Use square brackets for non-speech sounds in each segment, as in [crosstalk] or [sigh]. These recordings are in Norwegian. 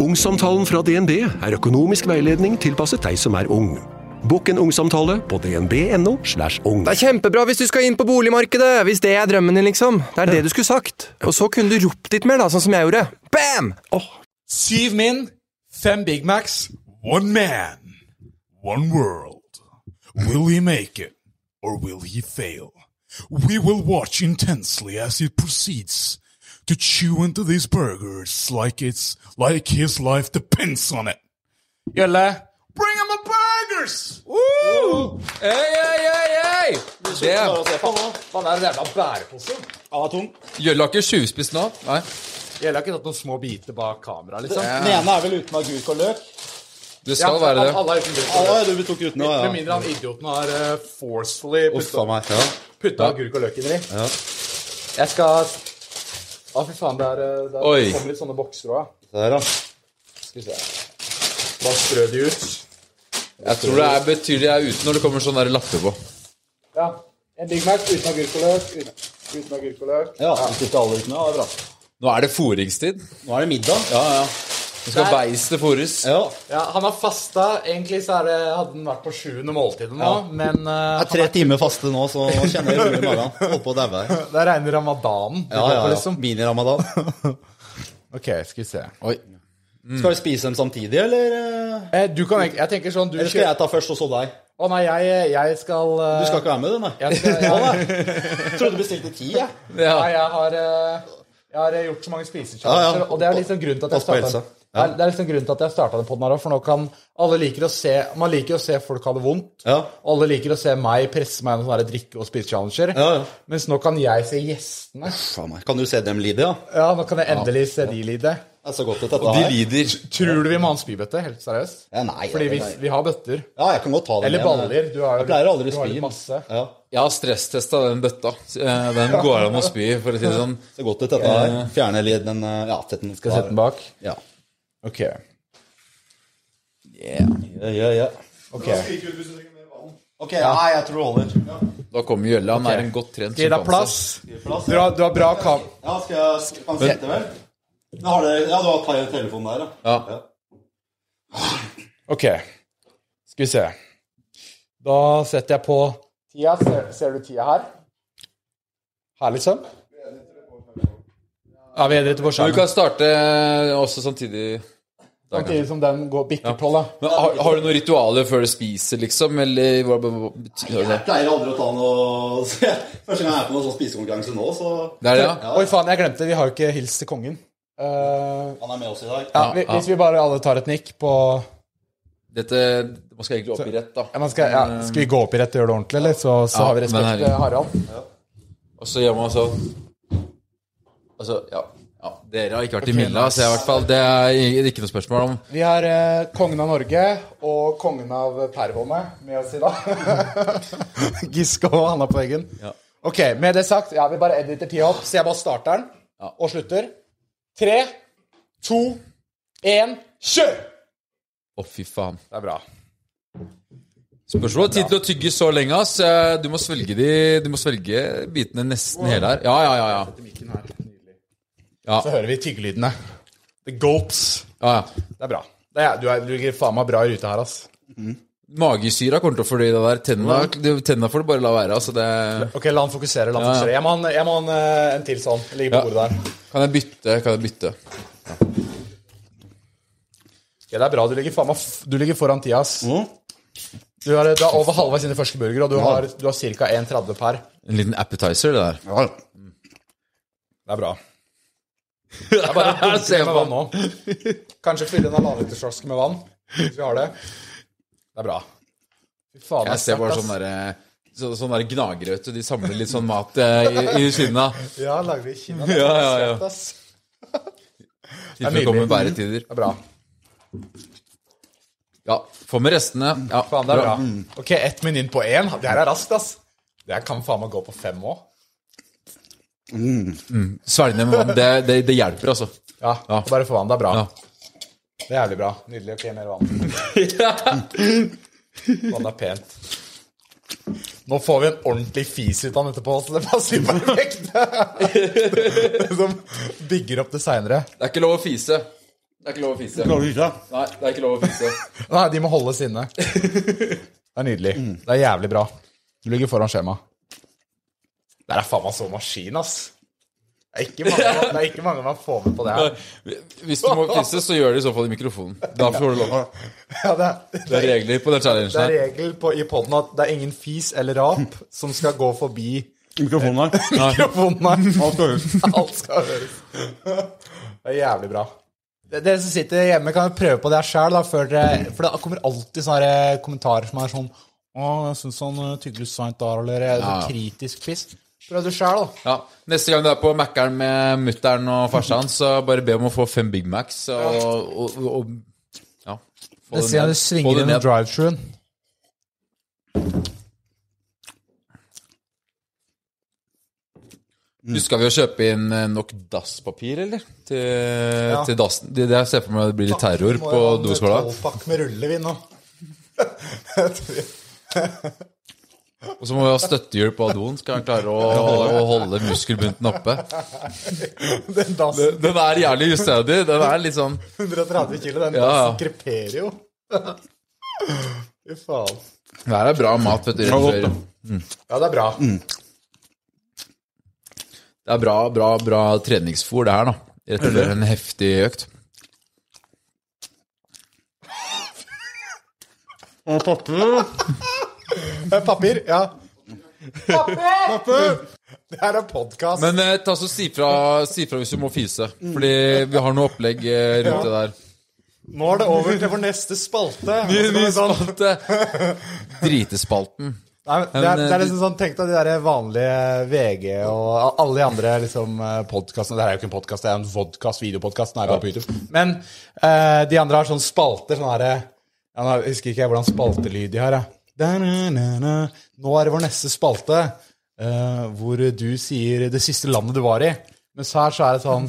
Ungsamtalen fra DNB er økonomisk veiledning tilpasset deg som er ung. Bokk en ungsamtale på dnb.no. slash ung. Det er kjempebra hvis du skal inn på boligmarkedet! Hvis det er drømmen din, liksom. Det er det du skulle sagt. Og så kunne du ropt litt mer, da, sånn som jeg gjorde. Bam! Syv min, fem Big Macs, one man, one world. Will he make it, or will he fail? We will watch intensely as it proceeds to chew into these burgers like it's like his life depends on it. Gjølle, bring him the burgers! Woo! Hey, hey, hey, hei! Det Faen, er det jævla bærepose? Ja, tung. Gjølle har ikke tjuvspist nå? Nei. Gjølle har ikke tatt noen små biter bak kamera, liksom. Den ene er vel uten agurk og løk? Det skal være det. Alle er uten løk. Alle, du tok uten, ja, Med mindre han idioten har uh, forcefully Uff putta. Ja. putta agurk og løk inni. Jeg skal Å, fy faen, det er, eh, det er Oi. det kom litt sånne bokser òg. Der, da. Skal vi se. Bare strø de ut. Jeg tror det er, betydelig jeg er ute når det kommer sånne der lapper på. Ja. En Big Mac uten agurk og løk. Uten, uten agurk og løk. Ja, hvis ikke alle uten, ja, det er bra. Nå er det foringstid. Nå er det middag. Ja, ja. Skal beistet fôres. Ja. Ja, han har fasta. Egentlig så er det, hadde han vært på sjuende måltidet nå, men uh, Det er tre timer faste nå, så nå kjenner jeg rolig i magen. Holdt på å daue her. [laughs] det er reine ramadanen. Ja, ja, ja. Liksom. Mini-ramadan. [laughs] Ok, skal vi se. Oi. Skal vi spise dem samtidig, eller? eh? Eh, du kan, ikke- jeg tenker sånn du Eller skal jeg ta først, og så deg? Å nei, jeg, jeg skal uh... Du skal ikke være med, du, nei? jeg, skal, jeg, [laughs] jeg. Trodde du bestilte ti, jeg. Ja. Nei, jeg har, uh, jeg har gjort så mange Ja, spisechallenger, ja. og det er liksom grunnen til at jeg starta den. Det er- liksom grunnen til at jeg starta den poden her òg, for nå kan alle liker å se Man liker å se folk ha det vondt. Ja. Alle liker å se meg presse meg gjennom sånne drikke- og spisechallenger. Ja, ja. Mens nå kan jeg se gjestene. Meg. Kan du se dem lide, ja? Ja, nå kan jeg endelig se de lide. Det er så godt dette de lider. Tror du vi må ha en spybøtte? Helt seriøst? Ja, nei, Fordi vi, vi har bøtter. Ja, jeg kan godt ta det Eller baller. Du har, Jeg pleier aldri å spy. masse. Ja. Jeg har stresstesta den bøtta. Eh, Den går an å spy, for å si det sånn. [laughs] Så godt ut, dette her. Fjerne litt den eh, Ja, sett den Skal jeg sette den bak? Ja. Ok. Ja, ja, ja. ok Ok, nei, jeg tror det holder. Da kommer Gjølle. Han er en godt trent Gi deg plass. Du har, du har bra kam... Ja, skal jeg skal, Kan jeg sitte, vel? Da har dere, ja, du har tatt telefonen der, ja. Ja. Ok. Skal vi se. Da setter jeg på tida. Ser, ser du tida her? Her, liksom? Ja, vi på Men du kan starte også samtidig. Samtidig som den går bikker tolv, da. Men har, har du noen ritualer før du spiser, liksom? Eller hva, betyr det? Jeg pleier aldri å ta noe [laughs] Første gang jeg er på noen sånn spisekonkurranse nå, så Det er det, ja? Oi, faen, jeg glemte. Vi har jo ikke hilst til kongen. Uh, Han er med oss i dag. ja, vi, hvis vi bare alle tar et nikk på Dette Man skal egentlig opp i rett, da. ja, man skal, ja, skal vi gå opp i rett og gjøre det ordentlig, eller? Så, så Ja, har vi respekt til Harald. Og så gjør man sånn Altså, ja. ja. Dere har ikke vært i Milla, så jeg i hvert fall Det er ikke noe spørsmål om Vi har eh, kongen av Norge og kongen av Pærvånet med oss i dag. [laughs] Giske og Hanna på veggen. Ja. Ok, med det sagt, ja, vi bare editer tida opp, så jeg bare starter den Ja. og slutter. Tre, to, én, kjør! Å, fy faen. Det er bra. Spørsmål om tid til å tygge så lenge, ass. Eh, Du må svelge de Du må svelge bitene nesten hele her. Ja, ja, ja. ja. Ja, Så hører vi tyggelydene. The gulps. ja, ja. Det er bra. Det er, du, er, du ligger faen meg bra i rute her, ass. Magesyra kommer til å fordøye det der. Tenna, tenna får du bare la være. Altså det Ok, la han fokusere. La han Ja, ja. fokusere. Jeg må ha en, må han, en, eh, til sånn. Ligger på Ja. bordet der. Kan jeg bytte? Kan jeg bytte? Ja, det er bra. Du ligger, faen meg du ligger foran tida, ass. Du er, du er over halvveis inn i første burger, og du har, du har ca. 1,30 per. En liten appetizer, det der. Det er bra. Det er bare å [laughs] dunke med vann nå. Kanskje fylle en halvannenlitersflaske med vann, hvis vi har det. Det er bra. Fy faen, Jeg ser bare sånn derre så, sånn der gnagere, vet du. de samler litt sånn mat eh, i, i Kina. Ja, lager vi i Kina. Det er Ja, ja, ja. sterkt, ass. Tilfelle kommer bæretider. Det er bra. Ja, få med restene. Ja, Faen, det er bra. Ok, ett minutt på én. Det her er raskt, ass. Det her kan faen meg gå på fem òg. Svelge ned med vann. Det, det, det hjelper, altså. Ja, Ja. bare få vann. Det er bra. Ja. Det er jævlig bra. Nydelig. Ok, mer vann. [laughs] Vann er pent. Nå får vi en ordentlig fis ut av den etterpå, så det passer jo perfekt. Som bygger opp det seinere. Det er ikke lov å fise. Det er ikke lov å fise. Lov å fise. Nei, det er ikke lov å fise. Nei, de må holdes inne. [laughs] Det er nydelig. Det er jævlig bra. Du ligger foran skjema. Det er faen meg så maskin, ass. Det er ikke mange, det er ikke mange man får med på det her. Hvis du må pisse, så gjør det i så fall i mikrofonen. Da får du lov. Ja, det, er, Det er regler på den challengen det er regel på, i poden at det er ingen fis eller rap som skal gå forbi Mikrofonen her. [laughs] mikrofonen her. Alt skal høres. Alt skal høres. Det er jævlig bra. Dere som sitter hjemme, kan jo prøve på det her sjøl, for det kommer alltid sånne kommentarer som er sånn Å, jeg syns han uh, tygler seint der, eller er Ja. kritisk fiss. Prøv det sjøl, da. Ja. Neste gang du er på Mækkern med mutter'n og farsan, så bare be om å få fem Big Macs og, og, og, og Ja. Få det ned. du svinger det innom ned. drive-truen. Huska vi å kjøpe inn eh, nok dasspapir, eller? Til, til dassen. Det, det jeg ser for meg det blir litt terror på jo doskåla. Tolvpakk med rullevin nå. [laughs] Og så må vi ha støttehjul på doen, skal han klare å, å holde muskelbunten oppe. Den dassen, Den er jævlig ustødig. Den er litt sånn 130 kilo, den Ja, dassen kreperer jo. Fy faen. Det her er bra mat, vet du. før. Ja, det er bra. Det er bra, bra, bra treningsfôr, det her, da. Rett og slett en heftig økt. Og papir. Eh, Papir, ja. Papir! Det her er podkast. Men eh, ta så si fra, si fra hvis du må fise. Fordi vi har noe opplegg eh, rundt det der. Nå er det over til vår neste spalte. Ny, ny Sånn- spalte. Dritespalten. Nei, men det, er, det er eh, liksom sånn, Tenk deg de der vanlige VG og alle de andre liksom, podkastene. Det her er jo ikke en podkast, det er en vodkast, videopodkast. Den er bare på YouTube. Men eh, de andre har sånne spalter. Sånn her, ja, nå husker ikke jeg hvordan spaltelyd de har. jeg. Nå er det vår neste spalte, eh, hvor du sier det siste landet du var i. Mens her så er det sånn.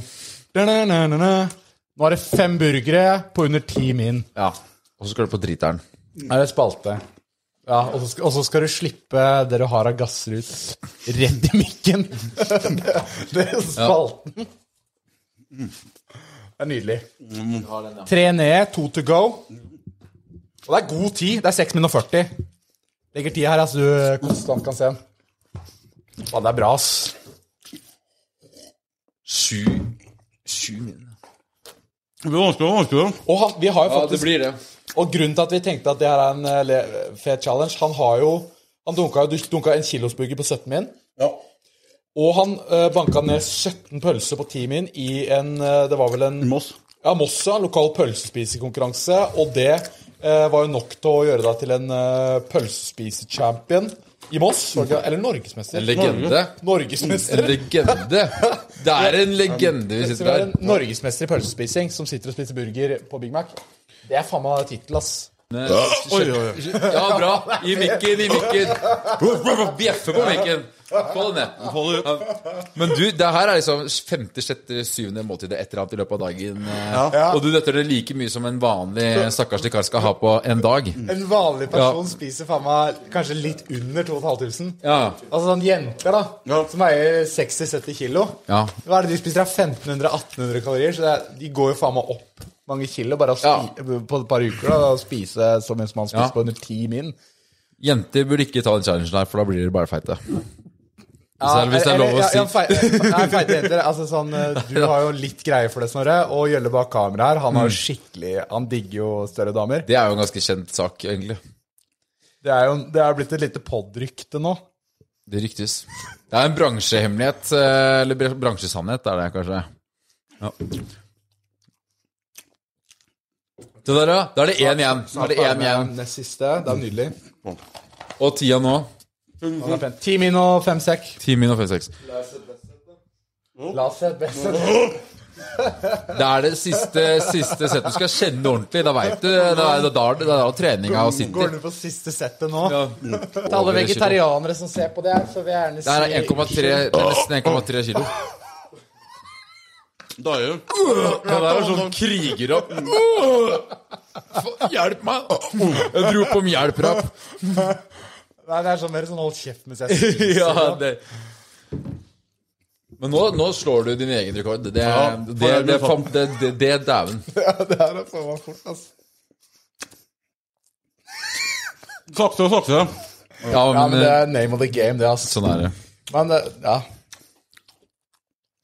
Nå er det fem burgere på under ti min. Ja. Og så skal du på driteren. Her er det spalte. Ja, og så, skal, og så skal du slippe det du har av gasser ut, rett i mikken. det, [laughs] det er spalten. Det er nydelig. Tre ned, to to go. Og det er god tid. Det er 6 minutter og 40. Legger tida her, altså, du konstant kan se den. Faen, det er bra, ass. Sju Sju min. Det blir vanskeligere og vanskeligere. Og han, vi har jo Ja, det blir det. Og grunnen til at vi tenkte at det her er en eh, le- fet challenge Han har jo Han dunka, jo- dunka en kilosburger på 17 min. Ja. Og han uh, banka ned 17 pølser på 10 min i en eh, Det var vel en Moss. Ja, Mossa, lokal pølsespisekonkurranse. Og det eh, var jo nok til å gjøre deg til en uh, pølsespise-champion i Moss. Eller norgesmester. En legende. Norgesmester. En legende. Det er en legende vi sitter der. norgesmester i pølsespising som sitter og spiser burger på Big Mac. Det er faen meg tittel, ass. Oi, oi, oi. Ja, bra. I mikken, i mikken. Bjeffe på mikken. Få det ned. Få det ut. Men du, det her er liksom femte, sjette, syvende måltidet et eller annet i løpet av dagen. eh, Og du døtter det like mye som en vanlig stakkarslig kar skal ha på en dag. En vanlig person spiser faen meg kanskje litt under 2500. Ja. Altså sånn jenter, da, Ja. som veier 60-70 kilo. Ja. Hva er det de spiser? Det er 1500-1800 kalorier. Så det er, de går jo faen meg opp mange kilo bare spi, på et par uker. da, Og spise så mye som man spiser Ja. på under ti min. Jenter burde ikke ta den challengen her, for da blir dere bare feite. Hvis det er- hvis det er lov å si. [laughs] nei, feite jenter. Altså sånn, eh, du har jo litt greie for det, Snorre. Og Gjølle bak kamera her, han har jo skikkelig Han digger jo større damer. Det er jo en ganske kjent sak, egentlig. Det er jo det er blitt et lite podrykte nå. Det ryktes. Det er en bransjehemmelighet, eh, eller bransjesannhet, er det kanskje. Ja. Det der, ja. Da er det én igjen. Da er det én igjen. Nest siste. Det er nydelig. Og tida nå? Ti min og fem sekk. Ti min og fem seks. La oss se best [laughs] Det er det siste, siste settet. Du skal kjenne ordentlig. Da veit du. Da er da, da, da, treninga Går sitter. du på siste settet nå? Ja. Til alle vegetarianere som ser på det her, så vil jeg gjerne si Det er 1,3 Det er nesten 1,3 kilo. Da er det Det der er sånn krigerrapp. Hjelp meg! Jeg dro opp om hjelp-rapp. Nei, det er sånn mer sånn hold kjeft mens jeg spiser. [laughs] Ja, det Men nå, nå slår du din egen rekord. Det, det, Ja, det, det, det det, det, det er dæven. [laughs] Ja, det her er faen meg fort, ass. Sakte og sakte. Ja, Ja, men men, det er name of the game, det, ass. sånn er det. Men det, ja.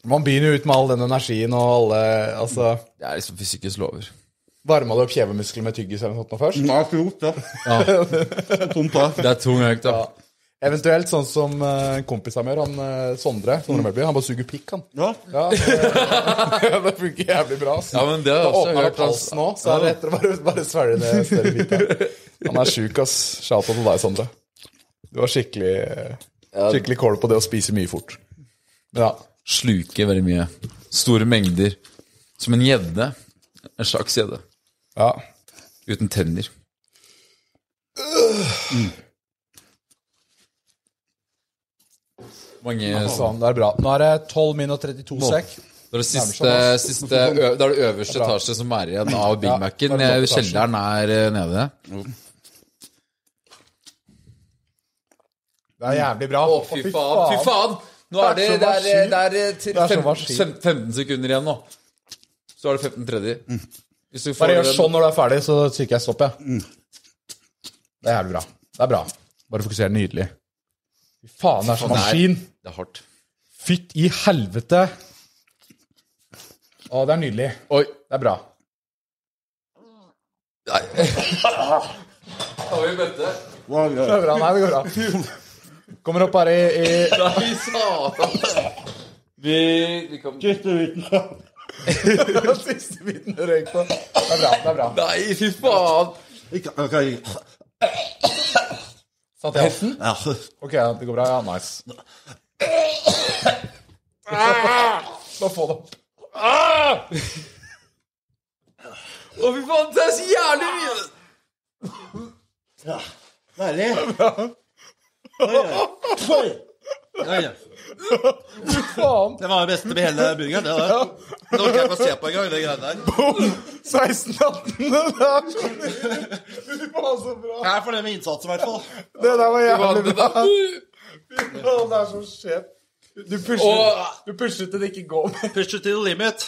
Man begynner jo ut med all den energien og alle Altså, Det er liksom fysikkens lover. varma du opp kjevemuskler med tyggis eller noe sånt nå først? Nei, ikke gjort det. [laughs] Tomt der. Det er tung økt, da. Eventuelt sånn som uh, kompisen min gjør, han eh, Sondre. Sondre Mølby, han bare suger pikk, han. Ja. Ja, det, [laughs] det funker jævlig bra. ass. Ja, men det har jeg Da også åpner han hørt. halsen nå, så er det etter å bare, bare svelge det større biter. Han er sjuk, ass. Shout out til deg, Sondre. Du har skikkelig Skikkelig kål på det å spise mye fort. Men ja. Sluker veldig mye. Store mengder. Som en gjedde. En slags gjedde. ja. Uten tenner. Mange Sånn, det er bra. Nå er det 12 min og 32 sekk. Det er det siste, siste ø, Det er det øverste etasje som er igjen av Big Ja, Mac-en. topp Kjelleren er eh, nede. Det er jævlig bra. Å, fy faen! Fy faen! Nå er det, Det er det er, det er, til Det er så fem- maskin. fem- 15 sekunder igjen nå. Så er det 15 tredje. Hvis du får Bare gjør sånn når du er ferdig, så trykker jeg stopp, jeg. Det er jævlig bra. Det er bra. Bare fokuser nydelig. Fy faen, det er sånn maskin. Det er hardt. Fytt i helvete. Å, det er nydelig. Oi. Det er bra. Nei. [laughs] Har vi bøtte? Det går bra. Nei, det går bra. [laughs] Kommer opp her i, i Nei, satan. Vi, vi kan Siste biten du røyk på. Det er bra. det er bra Nei, fy faen! Ikke, ok. Satt jeg halsen? Ja. Ok, det går bra. Ja, nice. Nå få det opp. Å, fy faen, det er så jævlig mye! Deilig. Oi, oi. Oi. Faen. Det var det beste med hele burgeren. det var det. Nå kan jeg få se på engang, det greiene der. 16-18. Det er så Fy faen, så bra. Jeg er fornøyd med innsatsen, i hvert fall. Det der var jævlig bra. Fy faen, det er så skjevt. Du pusher, du pusher til det ikke går mer. Push it to the limit.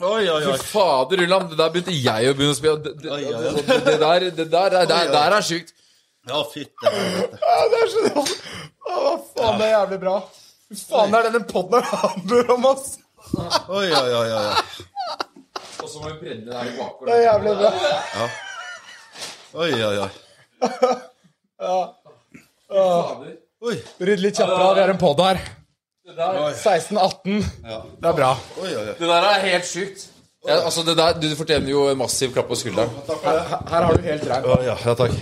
Oi, oi, oi. Fy fader, Ulland, det der begynte jeg å begynne å spille. Det, det, Oi, oi, oi. det, det der, det der, det der, der er sjukt. Ja, fytte helvete. Ja, det er så Hva faen, det er jævlig bra. Hva faen, er det den poden her handler om, ass. Oi, oi, oi, oi. Og så må vi brenne det der i bakgården. Det er jævlig bra. Oi, oi, oi. Oi, Rydd litt kjappere, vi har en podd her. 16-18. Det er bra. oi, oi. Det der er helt sjukt. Ja, altså, det der, du fortjener jo en massiv klapp på skulderen. Her, her har du helt regn ja, ja, takk.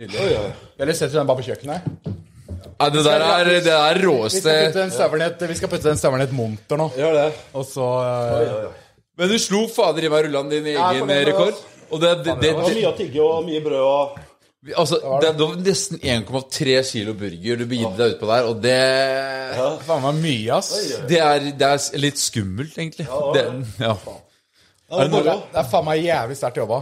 Eller setter du den bare på kjøkkenet? Ja, det der er det er råeste i vi skal putte den støvelen i et monter nå. Gjør det. Og så eh, Men du slo fader i meg rullene din egen ja, rekord. Og det, det, det, Det var mye å tigge og mye brød og altså, det, det var nesten 1,3 kilo burger du begidde deg utpå der, og det Faen meg mye, ass. det er, det er litt skummelt, egentlig. Det, ja. Ja, det moro. Det er faen meg jævlig sterkt jobba.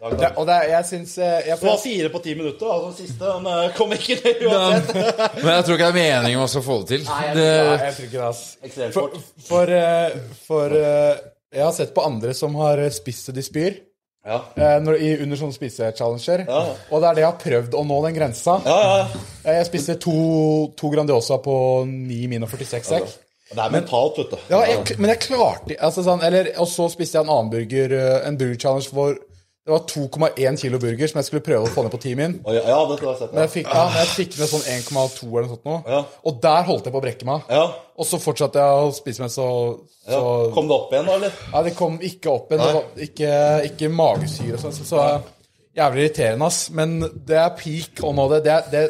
Det, og det, jeg syns eh, jeg, Det var fire på ti minutter, altså den siste. Den eh, kom ikke ned uansett. [laughs] Men jeg tror ikke det er meningen å få det til. Nei, Det, jeg tror ikke det, ass. For, for, eh, for jeg har sett på andre som har spist så de spyr. Ja. Når, under sånne spisechallenger. Ja. Og det er det jeg har prøvd å nå den grensa. Ja, ja, ja. Jeg spiste to, to Grandiosa på 9 min og 46 sekk. Det er mentalt, vet du. Ja, jeg, men jeg klarte altså sånn, eller, Og så spiste jeg en annen burger, en burger challenge hvor det var 2,1 kilo burger som jeg skulle prøve å få ned på timen. Oh, ja, dette har jeg sett. Men jeg fikk, ja, jeg fikk ned sånn 1,2 eller noe sånt nå. Ja. Og der holdt jeg på å brekke meg. Ja. Og så fortsatte jeg å spise meg så, så ja. Kom det opp igjen, da, eller? Nei, det kom ikke opp igjen. Det var ikke, ikke magesyre og sånn. Så, så jævlig irriterende, ass. Men det er peak å nå det. Det, det,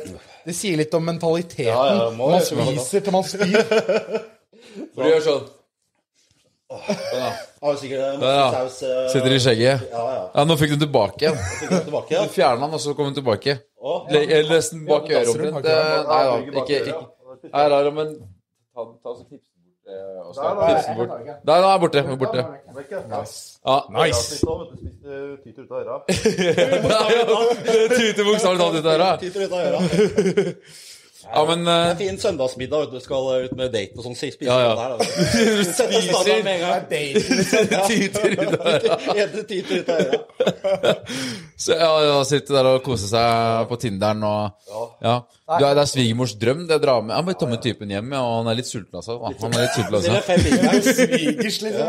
det sier litt om mentaliteten. Ja, ja, man det, spiser til man spyr. For du gjør sånn. [laughs] Har jo sikkert masse Ja, ja. saus eh, i skjegget. Ja, ja. Ja, nå fikk du den tilbake igjen. Tilbake, ja. Du fjerna den, og så kom den tilbake. Oh, ja. Eller nesten bak Ja, øret omtrent. Har Eh, Nei da, ikke, ikke. Her er det, men ta, ta så bort. eh, Der, da, er bort. Der, da, er borte. borte. Nice. Ja. Nice. Tyter ut av øra. [laughs] Det [laughs] tuter bokstavelig talt da. Tyter ut av øra. Ja, men Det er er fin søndagsmiddag, vet du. Skal ut med date og sånn. Spise Ja, ja. der, da. Sette med en gang. tyter ut der. Helt tyter ut av øra. [laughs] Så ja, ja, sitte der og kose seg på Tinderen og Ja. Du det er svigermors drøm, det drar med Han må ta med typen hjem, ja, og han er litt sulten, altså. Han er litt sulten, altså. Svigers, liksom.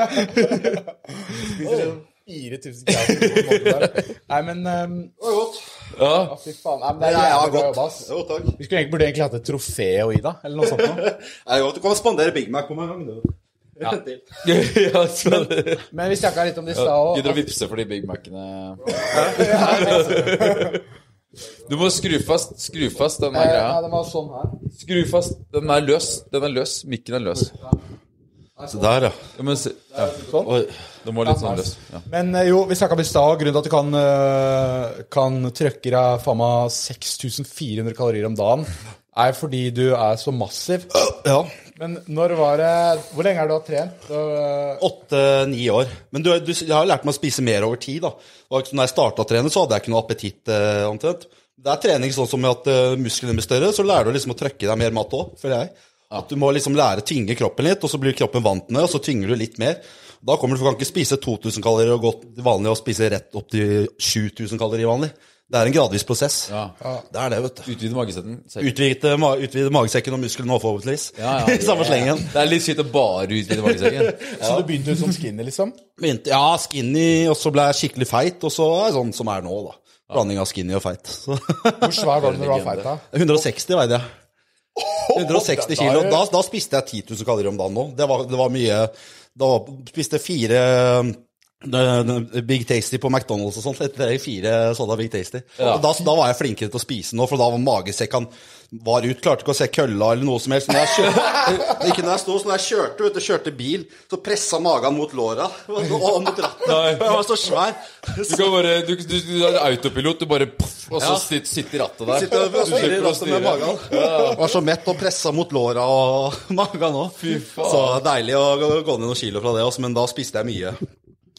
[laughs] Spiser sånn 4000 kroner på en måte der. [laughs] Nei, men um, Det var godt. Ja. Fy faen. Nei, men det er ja, bra godt. jobba, ass. Jo, takk. Vi skulle egentlig burde egentlig hatt et trofé å gi, da. Eller noe sånt noe. [laughs] Det er. Du kan spandere Big Mac på meg en gang. du. Ja. [laughs] [laughs] Ja så Men vi snakka litt om det i stad Gidder du å vippse for de Big Mac-ene? Du må skru fast, skru fast denne der greia. den var sånn her. Skru fast. Den er løs. Den er løs. Mikken er løs. Se der, ja. Ja, men se, ja. Oi. Det må litt sånn løs. Ja. Men eh, jo, vi snakka om i stad, grunnen til at du kan, eh, kan trykke deg faen meg 6400 kalorier om dagen, er fordi du er så massiv. Ja. Men når var det Hvor lenge har du trent? Eh, Åtte-ni år. Men du, du, jeg har lært meg å spise mer over tid. da. Og når jeg starta å trene, så hadde jeg ikke noe appetitt omtrent. Det er trening sånn som at musklene blir større, så lærer du liksom å trykke deg mer mat òg, føler jeg. At du må liksom lære å tvinge kroppen litt, og så blir kroppen vant med det, og så tvinger du litt mer. Da kommer du, du kan ikke spise 2000 kalorier og gå vanlig og spise rett opp til 7000 kalorier vanlig. Det er en gradvis prosess. Ja. Det er det, vet du. Utvide magesekken. Utvide, ma utvide magesekken og musklene òg, forhåpentligvis. Ja, ja. [laughs] Samme slengen. Det er litt sykt å bare utvide magesekken. [laughs] Så du begynte som skinny, liksom? Begynte, ja, skinny, og så ble jeg skikkelig feit, og så er sånn som er nå, da. Blanding av skinny og feit. [laughs] Hvor svær var du når du var feit, da? 160 veide jeg. 160 kilo. Da, da spiste jeg 10 000 kalorier om dagen nå. Det var, det var mye Da var, spiste jeg fire Big Tasty på McDonald's og sånt. Etter fire sånne Big Tasty. Ja. da, da var jeg flinkere til å spise nå, for da var magesekken var ut. Klarte ikke å se kølla eller noe som helst. Når jeg kjørte, [laughs] ikke når jeg sto, så når jeg kjørte, vet du, kjørte bil, så pressa magen mot låra [laughs] og mot rattet. Jeg var så svær. Du kan bare Du, du, du er autopilot, du bare og så Ja. sitter, sitter rattet der. Sitter og styrer å rattet med magen. magen. Var så mett og pressa mot låra og [laughs] magen òg. Så deilig å gå ned noen kilo fra det også, men da spiste jeg mye.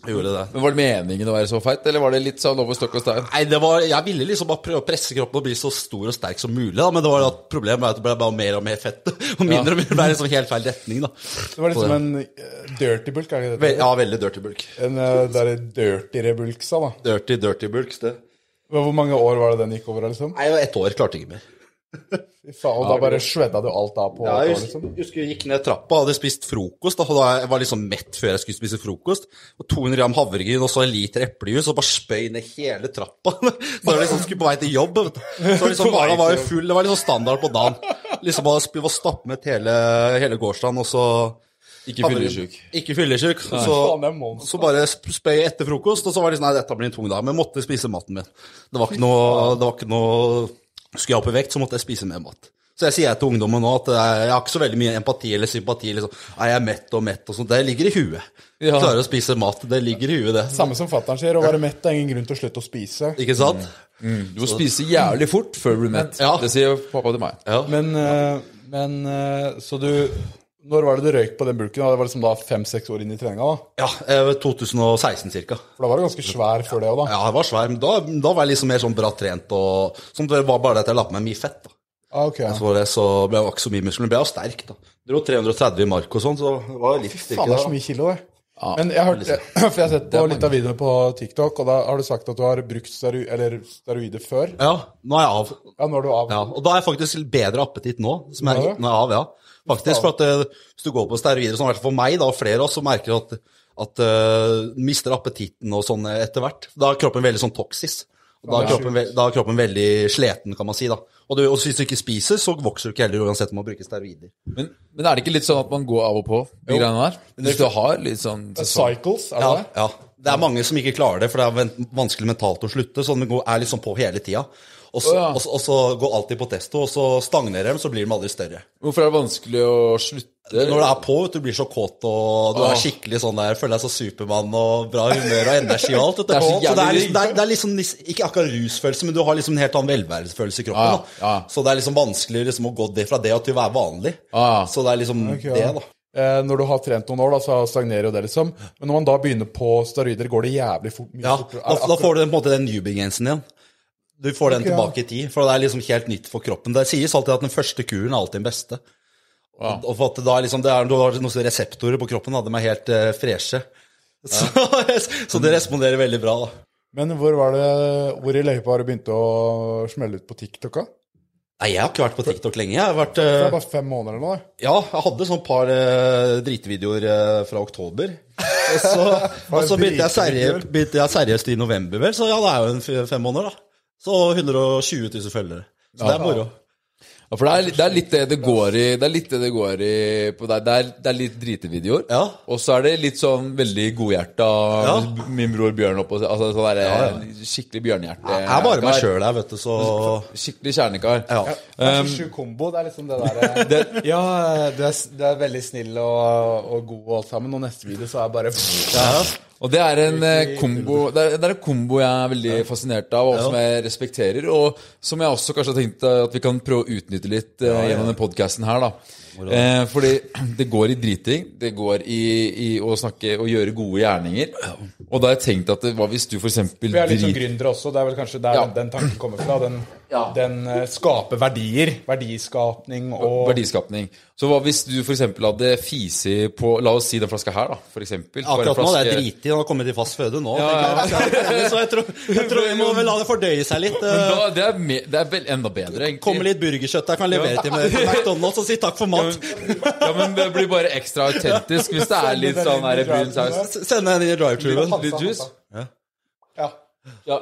Jeg gjorde det. Men Var det meningen å være så feit, eller var det litt sånn over stokk og stein? Nei, det var, Jeg ville liksom bare prøve å presse kroppen og bli så stor og sterk som mulig, da, men det var at problemet var at det ble bare mer og mer fett. [laughs] Og mindre og mindre ble liksom helt feil retning. da. Det var liksom en eh, dirty bulk, er det Ve- det? Ja, veldig dirty bulk. En uh, derre bulk bulksa, da. Dirty, dirty bulks, det. Hvor mange år var det den gikk over, liksom? Nei, ett år. Klarte ikke mer. Fy faen, og da bare shredda du alt da på Ja, jeg husker, liksom? husker jeg gikk ned trappa, hadde spist frokost. Da, og da jeg var liksom mett før jeg skulle spise frokost. Og 200 gram havregryn og så en liter eplejus, og bare spøy ned hele trappa. [laughs] Så jeg liksom skulle på vei til jobb. Vet du. Så liksom [laughs] magen var jo full. Det var liksom standard på dagen. Liksom bare var stappmett hele, hele gårsdagen, og så Ikke fyllesyk. Ikke fyllesyk. Så, så bare spøy etter frokost, og så var det sånn Nei, dette blir en tung dag. Men jeg måtte spise maten min. Det var ikke noe, det var ikke noe Skulle jeg opp i vekt, så måtte jeg spise mer mat. Så jeg sier til ungdommen nå at jeg, jeg har ikke så veldig mye empati eller sympati. liksom, jeg er mett og mett og sånt. Det ligger i huet. Ja. Klarer å spise mat. Det ligger i huet, det. Samme som fatter'n sier, å være mett er ingen grunn til å slutte å spise. Ikke sant? Du må spise jævlig fort før du blir mett. Ja. Det sier pappa til meg. Ja. Men, eh, men eh, Så du Når var det du røyk på den bulken? Det var liksom da fem-seks år inn i treninga? da? ja eh, 2016 cirka. For da var du ganske svær før det òg, da. Ja, jeg var svær, men da, da var jeg liksom mer sånn bra trent og sånn, Det var bare det at jeg la på meg mye fett. da. Ah, ok. Så, det, så ble jeg ikke så mye muskler, men ble jeg sterk. da. Dro 330 i mark og sånn, så det var litt Faen, det er så mye kilo, det. Men jeg har hørt, [clears throat] for jeg har sett på litt av videoene på TikTok, og da har du sagt at du har brukt steroider, eller steroider før. Ja, nå er jeg av. Ja, nå er du av. Ja, og da har jeg faktisk bedre appetitt nå. Som jeg, Ja, ja. nå er jeg av, ja. Faktisk, for at eh, Hvis du går på steroider, sånn, i hvert fall for meg da, og flere av oss, så merker du at, at uh, mister appetitten og sånn etter hvert. Da er kroppen veldig sånn toksis. Da er, kroppen, da er kroppen veldig sliten, kan man si. da. Og, du, og hvis du ikke spiser, så vokser du ikke heller uansett om man bruker steroider. Men, men er det ikke litt sånn at man går av og på, de greiene der? Hvis du har litt sånn Cycles, er det Ja, det? ja. Det er mange som ikke klarer det, for det er vanskelig mentalt å slutte. Så de er liksom på hele tida. Og så, ja. og, så- går alltid på testo, og så stagnerer de, så blir de aldri større. Hvorfor er det vanskelig å slutte? Når det er på, du, blir så kåt og du Åh. er skikkelig sånn der, føler deg så Supermann og bra humør og energi og alt. [laughs] Det er så så det er, liksom, det, er, det er liksom ikke akkurat rusfølelse, men du har liksom en helt annen velværesfølelse i kroppen. Da. ja. Så det er liksom vanskelig liksom å gå det fra det til å være vanlig. Ah. Så det er liksom okay, ja. det, da. Eh, når du har trent noen år, da, så stagnerer jo det, liksom. Men når man da begynner på steroider, går det jævlig fort. Ja, da, da får du på en måte den newbie-gensen igjen. Du får den Ok, ja. tilbake i tid, for det er liksom helt nytt for kroppen. Det sies alltid at den første kuren er alltid den beste. Og, og for at da er liksom, det er, du har noen reseptorer på kroppen, da, de er helt eh, freshe. [laughs] Så, så det responderer veldig bra, da. Men hvor var det, hvor i løypa har du begynt å smelle ut på TikTok? da? Nei, jeg har ikke vært på TikTok lenge. Jeg har vært Det eh, er bare fem måneder nå? Ja, jeg hadde sånn par uh, dritvideoer uh, fra oktober. Og så, [laughs] og så begynte, jeg seriøst, begynte jeg seriøst i november, vel. Så ja, det er jo en fem måneder, da. Så 120 000 følgere. Så det er moro. Ja, for det er, det er litt det det går i Det er litt det det går i på deg. Det er, det er litt dritevideoer. Ja. Og så er det litt sånn veldig godhjerta Ja. min bror Bjørn oppå Altså sånn derre skikkelig bjørnehjerte. Jeg er bare meg sjøl her, vet du, så Skikkelig kjernekar. Ja. Det er så sju kombo. Det er liksom det derre [laughs] Ja, du er, du er veldig snill og, og god og alt sammen, og neste video så er jeg bare Og det er en eh, kombo Det er, det er en kombo jeg er veldig fascinert av, og som jeg respekterer. Og som jeg også kanskje har tenkt at vi kan prøve å utnytte litt eh, gjennom den podkasten her. da eh, Fordi det går i driting. Det går i, i å snakke og gjøre gode gjerninger. Og da har jeg tenkt at det, hva hvis du for eksempel Vi er litt sånn drit- gründere også. Det er vel kanskje der Ja. den tanken kommer fra. Den, Ja. den uh, skaper verdier. Verdiskapning og Verdiskapning. Så hva hvis du for eksempel hadde fisi på La oss si den flaska her, da. For eksempel. Bare flaske... Akkurat nå det er dritig. driti, han har kommet i fast føde nå. Ja, tenker jeg. Så jeg tror, jeg tror vi må vel la det fordøye seg litt. Eh, da, det, er me, det er vel enda bedre, egentlig. Kommer litt burgerkjøtt jeg kan levere til meg til McDonald's og si takk for mat. Ja, men det blir bare ekstra autentisk hvis det er litt sånn brun saus. Send en i drive-truen. Litt juice? Ja. Ja.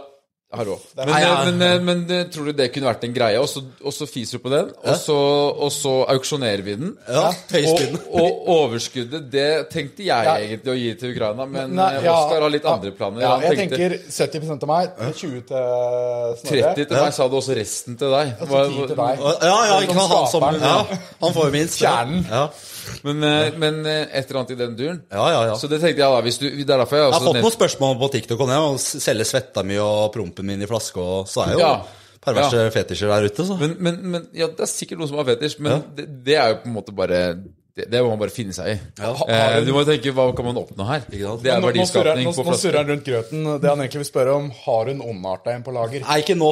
Men, Nei, ja. men, men, men eh, tror du det kunne vært en greie? Og så, og så fiser du på den, og så, og så auksjonerer vi den. Ja, Og, og overskuddet, det tenkte jeg egentlig å gi til Ukraina, men Nei, eh, ja. Oskar har litt andre planer. Ja, jeg tenkte tenker 70% av meg, 20 til Snorre. 30 til meg, sa du også resten til deg. Altså 10 til deg. Ja, ja, ikke sant, han som ja, Han får jo minst. Kjernen. Ja, Men, eh, men eh, et eller annet i den duren. ja, ja. ja. Så det tenkte jeg da, hvis du, det er derfor jeg Jeg har fått nett- noen spørsmål på TikTok om det. Å selge svetta mi og prompen min i flaske, og så er jo Ja. perverse fetisjer der ute, så. Men, men, men ja, det er sikkert noen som har fetisj, men det, det er jo på en måte bare det, det må man bare finne seg i. Eh, du må tenke hva kan man oppnå her? Det er verdiskapning på flaske. Nå surrer han rundt grøten. Det han egentlig vil spørre om, har hun ondarta en på lager? Nei, ikke nå.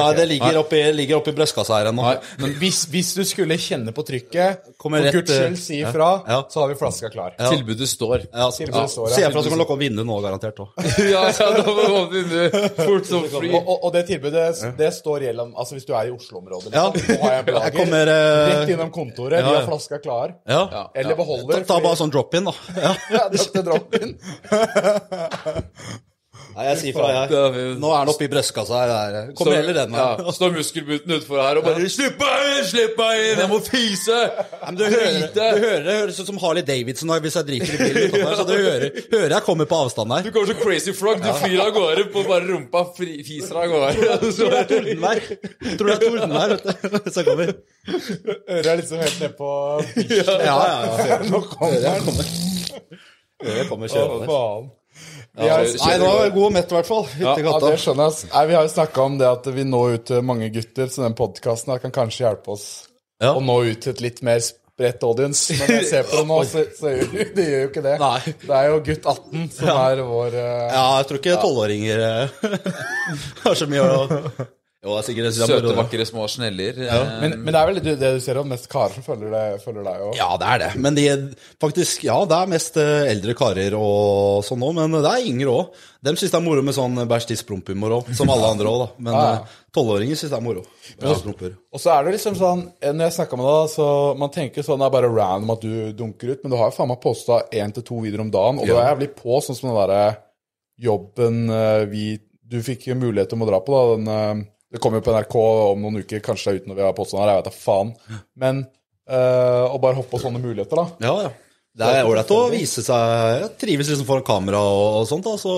Er, det ligger oppi, ligger oppi brystkassa her ennå. Men hvis, hvis du skulle kjenne på trykket, Kommer for guds skyld si ifra, ja. så har vi flaska klar. Tilbudet står. Ja, Tilbudet ja. står, ja. Se ifra så kan du lukke opp vinduet nå, garantert [laughs] ja, ja, da må du vinne fort som [laughs] fly. Og, og, og det tilbudet det står gjennom Altså hvis du er i Oslo-området. Ja. Liksom. Nå har jeg en Jeg kommer Rett innom kontoret. Ja, Vi har flaska klar. Ja. Eller Ta, beholder. ta bare sånn drop-in, da. [laughs] Ja. Ja, dette drop-in. Nei, jeg sier fra, jeg. Nå er den oppi brystkassa her. Kommer heller den veien. Ja, står muskelbuten utenfor her og bare 'Slipp meg inn! Slipp meg inn! Jeg må fise!' Ja, du, hører, du hører det høres ut som Harley Davidson hvis jeg driter i bilen her, så du hører, hører jeg kommer på avstand her. Du kommer som crazy frog. Du flyr av gårde på bare rumpa. Fri, fiser av gårde. [laughs] Tror det er tordenvær. Tror det er tordenvær, vet du. Så kommer. Øret er liksom helt ned på Ja, ja, ja. Nå kommer den. Jeg kommer Å, kjørende. faen. Vi har, Nei, nå er jeg god mett, i hvert fall. Ja, ja, det skjønner jeg. Nei, Vi har jo snakka om det at vi når ut til mange gutter, så den podkasten kan kanskje hjelpe oss Ja. å nå ut til et litt mer spredt audience. Men jeg ser på det nå, [laughs] så, så det gjør jo ikke det. Nei. Det er jo gutt 18 som er vår uh, Ja, jeg tror ikke tolvåringer eh, [laughs] har så mye å Jo, det er Søte, vakre, små sneller. Ja. men, men det er vel det, det du ser om mest karer som følger, det, følger deg òg? Ja, det er det. Men de, faktisk, ja, det er mest eh, eldre karer og sånn òg, men det er yngre òg. De syns det er moro med sånn bæsj tiss promp-humor òg, som alle andre òg, da. Men tolvåringer ja. eh, syns det er moro. Og så er det liksom sånn, når jeg snakka med deg, så man tenker sånn det er bare random at du dunker ut, men du har jo faen meg posta én til to videoer om dagen, og du er jævlig på, sånn som den derre jobben eh, vi Du fikk mulighet til å dra på, da. Den, eh, det kommer jo på NRK om noen uker, kanskje det er uten når vi har posta her, jeg vet da faen. Men eh, å bare hoppe på sånne muligheter, da. Ja, ja. Det er ålreit å vise seg Jeg trives liksom foran kamera og, og sånt, da, så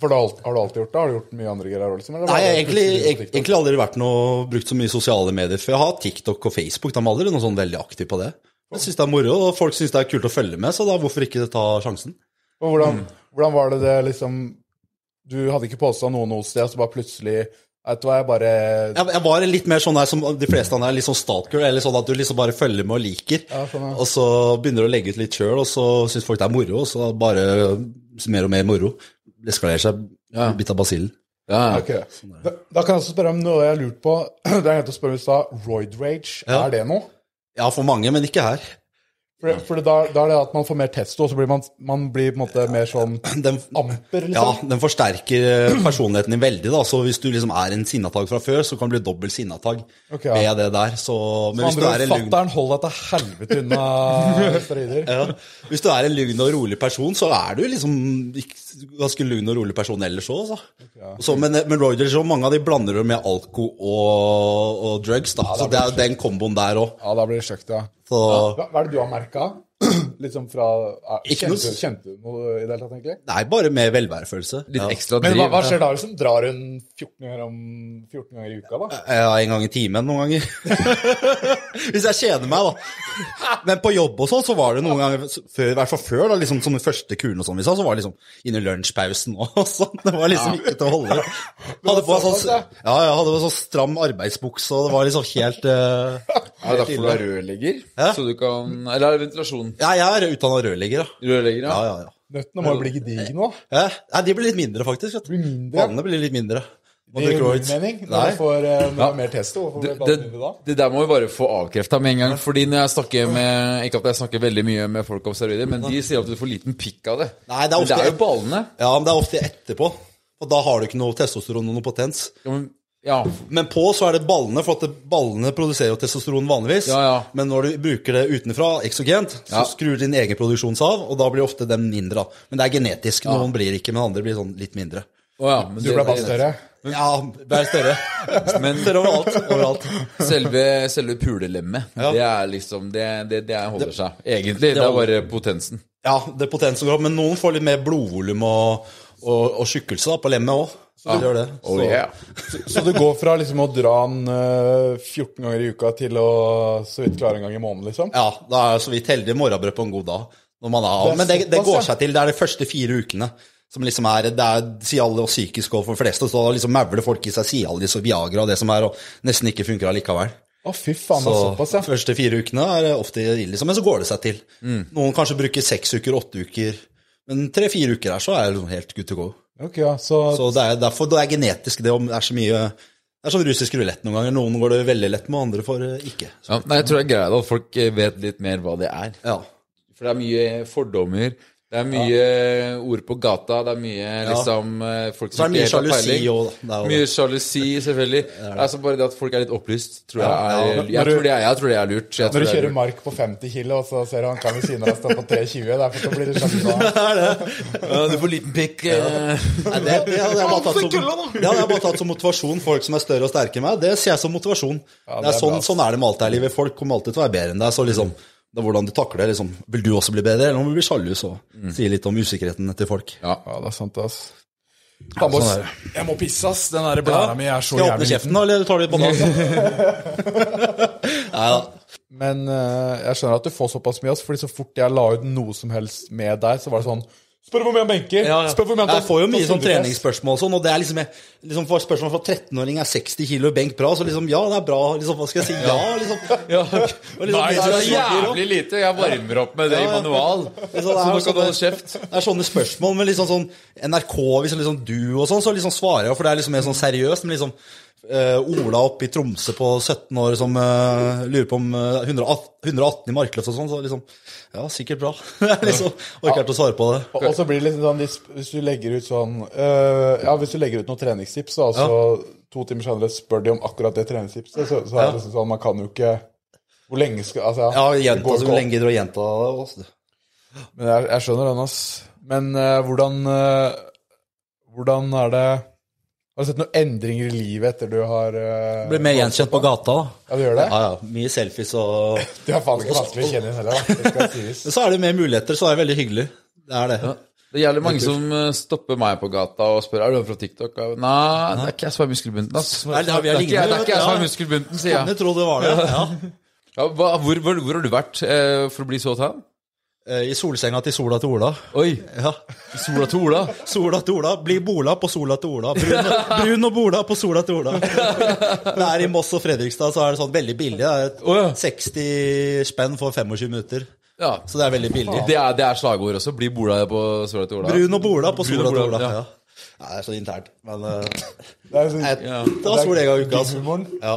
For da, har du alltid gjort det? Har du gjort mye andre greier liksom? eller Nei, jeg har egentlig, egentlig aldri vært noe, brukt så mye sosiale medier. For jeg har TikTok og Facebook. De er aldri noe sånn veldig aktiv på det. Jeg syns det er moro, og folk syns det er kult å følge med, så da hvorfor ikke ta sjansen? Og hvordan, hvordan var det det liksom Du hadde ikke posta noe noe sted, så bare plutselig Vet du hva, jeg bare Jeg, jeg var litt mer sånn der som de fleste andre er, litt sånn stalker, eller sånn at du liksom bare følger med og liker. Ja, sånn, ja. Og så begynner du å legge ut litt sjøl, og så syns folk det er moro, og så bare mer og mer moro. Det eskalerer seg, Ja. bitt av basillen. Ja, ja. sånn Da, da kan jeg også spørre om noe jeg har lurt på. [clears throat] Det er helt å spørre i stad. Roid rage, Ja. er det noe? Ja, for mange, men ikke her. For, for da, da er det at man får mer testo, og så blir man, man blir på en måte mer sånn [clears throat] Den, amper, ja, liksom. den forsterker eh, [clears throat] personligheten din veldig. da, så Hvis du liksom er en sinnatag fra før, så kan det bli dobbelt sinnatag okay, ja. ved det der. Så, men hvis du er en Fatter'n, hold deg til helvete unna [laughs] steroider. ja, Hvis du er en lugn og rolig person, så er du liksom ganske lugn og rolig person ellers òg. Så, men men Royders og mange av de blander du med alko og, og drugs. da, Så det er den komboen der òg. Ja, da blir det kjøkt, ja. Så Hva, hva er det du har merka? [clears throat] liksom fra ja, Ikke kjente, noe kjente du noe i det hele tatt, egentlig? Nei, bare med velværefølelse. Litt Ja. ekstra Men driv. hva, hva skjer da? liksom? Drar hun 14 ganger, om, 14 ganger i uka, da? Ja, en gang i timen noen ganger. [laughs] Hvis jeg kjeder meg, da. Men på jobb og sånn, så var det noen ganger før, I hvert fall før, da, liksom som den første kuren og sånn vi sa, så var det liksom inni lunsjpausen og [laughs] sånn. Det var liksom ikke til å holde. Hadde på sånn, ja, jeg hadde på sånn stram arbeidsbukse, og det var liksom helt uh, Er det derfor du er rørlegger? Ja. Så du kan Eller er det ventilasjon? Ja, jeg er utdanna rørlegger, da. Rørlegger, ja. Ja, ja, ja. Nøttene må jo bli gedigne nå. Ja, Nei, de blir litt mindre, faktisk. vet du. Blir mindre? Ballene blir litt mindre. Det gir drikker jo min mening. Når Nei. du får eh, når mer testo, hvorfor Det, blir det, det mindre da? det der må vi bare få avkrefta med en gang. Fordi når jeg snakker med Ikke at jeg snakker veldig mye med folk om steroider, men de sier at du får liten pikk av det. Nei, det er men det er jo ballene. Ja, men det er ofte etterpå. Og da har du ikke noe testosteron og noe potens. Ja, men, ja. Men på så er det ballene, for at ballene produserer jo testosteron vanligvis. Ja, ja. Men når du bruker det utenfra, eksogent, så Ja. skrur din egen produksjon seg av, og da blir ofte den mindre. Men det er genetisk. Noen blir ikke, men andre blir sånn litt mindre. Oh, ja, men Du det- ble bare større. Ja, det er større. [laughs] Men Større overalt. overalt. selve, selve pulelemmet, Ja. det er liksom Det, det, det holder seg. Egentlig. Det er bare potensen. Ja, det er potensen går opp, men noen får litt mer blodvolum og, og, og tjukkelse da, på lemmet òg. Så det Så. Oh, yeah. Så du går fra liksom å dra den uh, 14 ganger i uka til å så vidt klare en gang i måneden, liksom? Ja, da er jeg så vidt heldig morgenbrød på en god dag. Når man er, Det er men det, det går seg til. Det er de første fire ukene. Som liksom er, det er sier alle og psykisk og for de fleste, så da liksom mauler folk i seg Cialis og Viagra og det som er, og nesten ikke funker allikevel. Å, fy faen, det Så er såpass, ja. første fire ukene er ofte ille, liksom, men så går det seg til. Mm. Noen kanskje bruker seks uker, åtte uker, men tre-fire uker her så er det liksom helt good to go. Ok, ja, så, Så det er derfor det er genetisk, det om det er så mye det er som russisk rulett noen ganger. Noen går det veldig lett med, andre får det ikke. Ja, nei, jeg tror det er greit at folk eh, vet litt mer hva det er. Ja. For det er mye fordommer. Det er mye ord på gata. Det er mye liksom eh, folk som det ikke helt har peiling. Det Mye sjalusi, [laughs] selvfølgelig. Det er altså bare det at folk er litt opplyst, tror jeg er Ja, Jeg tror det er, jeg tror det er lurt. Jeg når tror du er kjører lurt. mark på 50 kilo, og så ser du han kan ved siden av deg stå på 320, derfor så blir det [laughs] sjalu da. Ja, du får liten pikk. eh. Nei, det, det, hadde jeg bare tatt som, det hadde jeg bare tatt som motivasjon. Folk som er større og sterkere enn meg, det ser jeg som motivasjon. det det er er sånn, sånn er det med alt her i livet. Folk kommer alltid til å være bedre enn deg. Så liksom, det er hvordan du takler det. Liksom, vil du også bli bedre, eller om du blir sjalu? Så sier litt om usikkerheten til folk. Ja. Ja, det er sant, ass. Faen, sånn jeg må pisse, ass. Den der blæra mi er så Skal jeg åpne kjeften, da, eller tar du på banan? [laughs] Nei da. Men uh, jeg skjønner at du får såpass mye, ass, fordi så fort jeg la ut noe som helst med deg, så var det sånn Spør hvor mye han benker! Spør hvor mye han tar- Jeg får jo mye sånn treningsspørsmål og sånn, og det er liksom, liksom for Spørsmål fra 13-åring er 60 kilo benk bra, så liksom ja, det er bra. Liksom, hva skal jeg si? Ja, liksom. [laughs] Og liksom, Nei, det er så jævlig lite. Jeg varmer opp med det i manual. det Så nå kan du holde kjeft. Det er sånne spørsmål Men liksom sånn NRK, hvis liksom du og sånn, så liksom svarer jeg, for det er liksom mer sånn seriøst. Men liksom eh, Ola oppe i Tromsø på 17 år som uh, lurer på om uh, 118, 118 i markløft og sånn, så liksom Ja, sikkert bra. [laughs] Liksom orker ikke å svare på det. Og og så blir det liksom sånn hvis, hvis du legger ut sånn øh, Ja, hvis du legger ut noen treningstips, da, så ja. to timer senere spør de om akkurat det treningstipset, så, så er det liksom sånn Man kan jo ikke Hvor lenge skal Altså, Ja, går gjenta så hvor lenge gidder å gjenta det. også. Men jeg, jeg skjønner den, ass. Men hvordan Hvordan er det Har du sett noen endringer i livet etter du har uh, Blir mer gjenkjent på gata, da. Ja, du gjør det? Ja, ja. Mye selfies og [laughs] Du er faen ikke vanskelig å kjenne inn heller, da. Det skal [laughs] sies. Så er det mer muligheter, så er det veldig hyggelig. Det er det. Det gjelder mange som eh, stopper meg på gata og spør Er du fra TikTok. Nei, det er ikke jeg som er muskelbunten. ass. Nei, det har vi Det er ikke det er ikke jeg som er muskelbunten, sier jeg. Jeg tror det var det. [laughs] Ja. Ja, hvor, hvor, hvor har du vært eh, for å bli så tan? Eh, I solsenga til sola til Ola. Oi, Ja. sola til Ola. Sola til Ola. Bli Bola på sola til Ola. Brun, [laughs] brun og Bola på sola til Ola. Det er i Moss og Fredrikstad, så er det sånn veldig billig. Det er et ja. 60 spenn for 25 minutter. Ja. Så det er veldig billig. Det er, det er slagord også. Bli bola på sola til Ola. Brun og Bola på sola til Ola. ja. Ja. Ja, det er så internt. Men uh, [laughs] Det er sånn, ja. det var sol en gang i uka. Altså. Ja.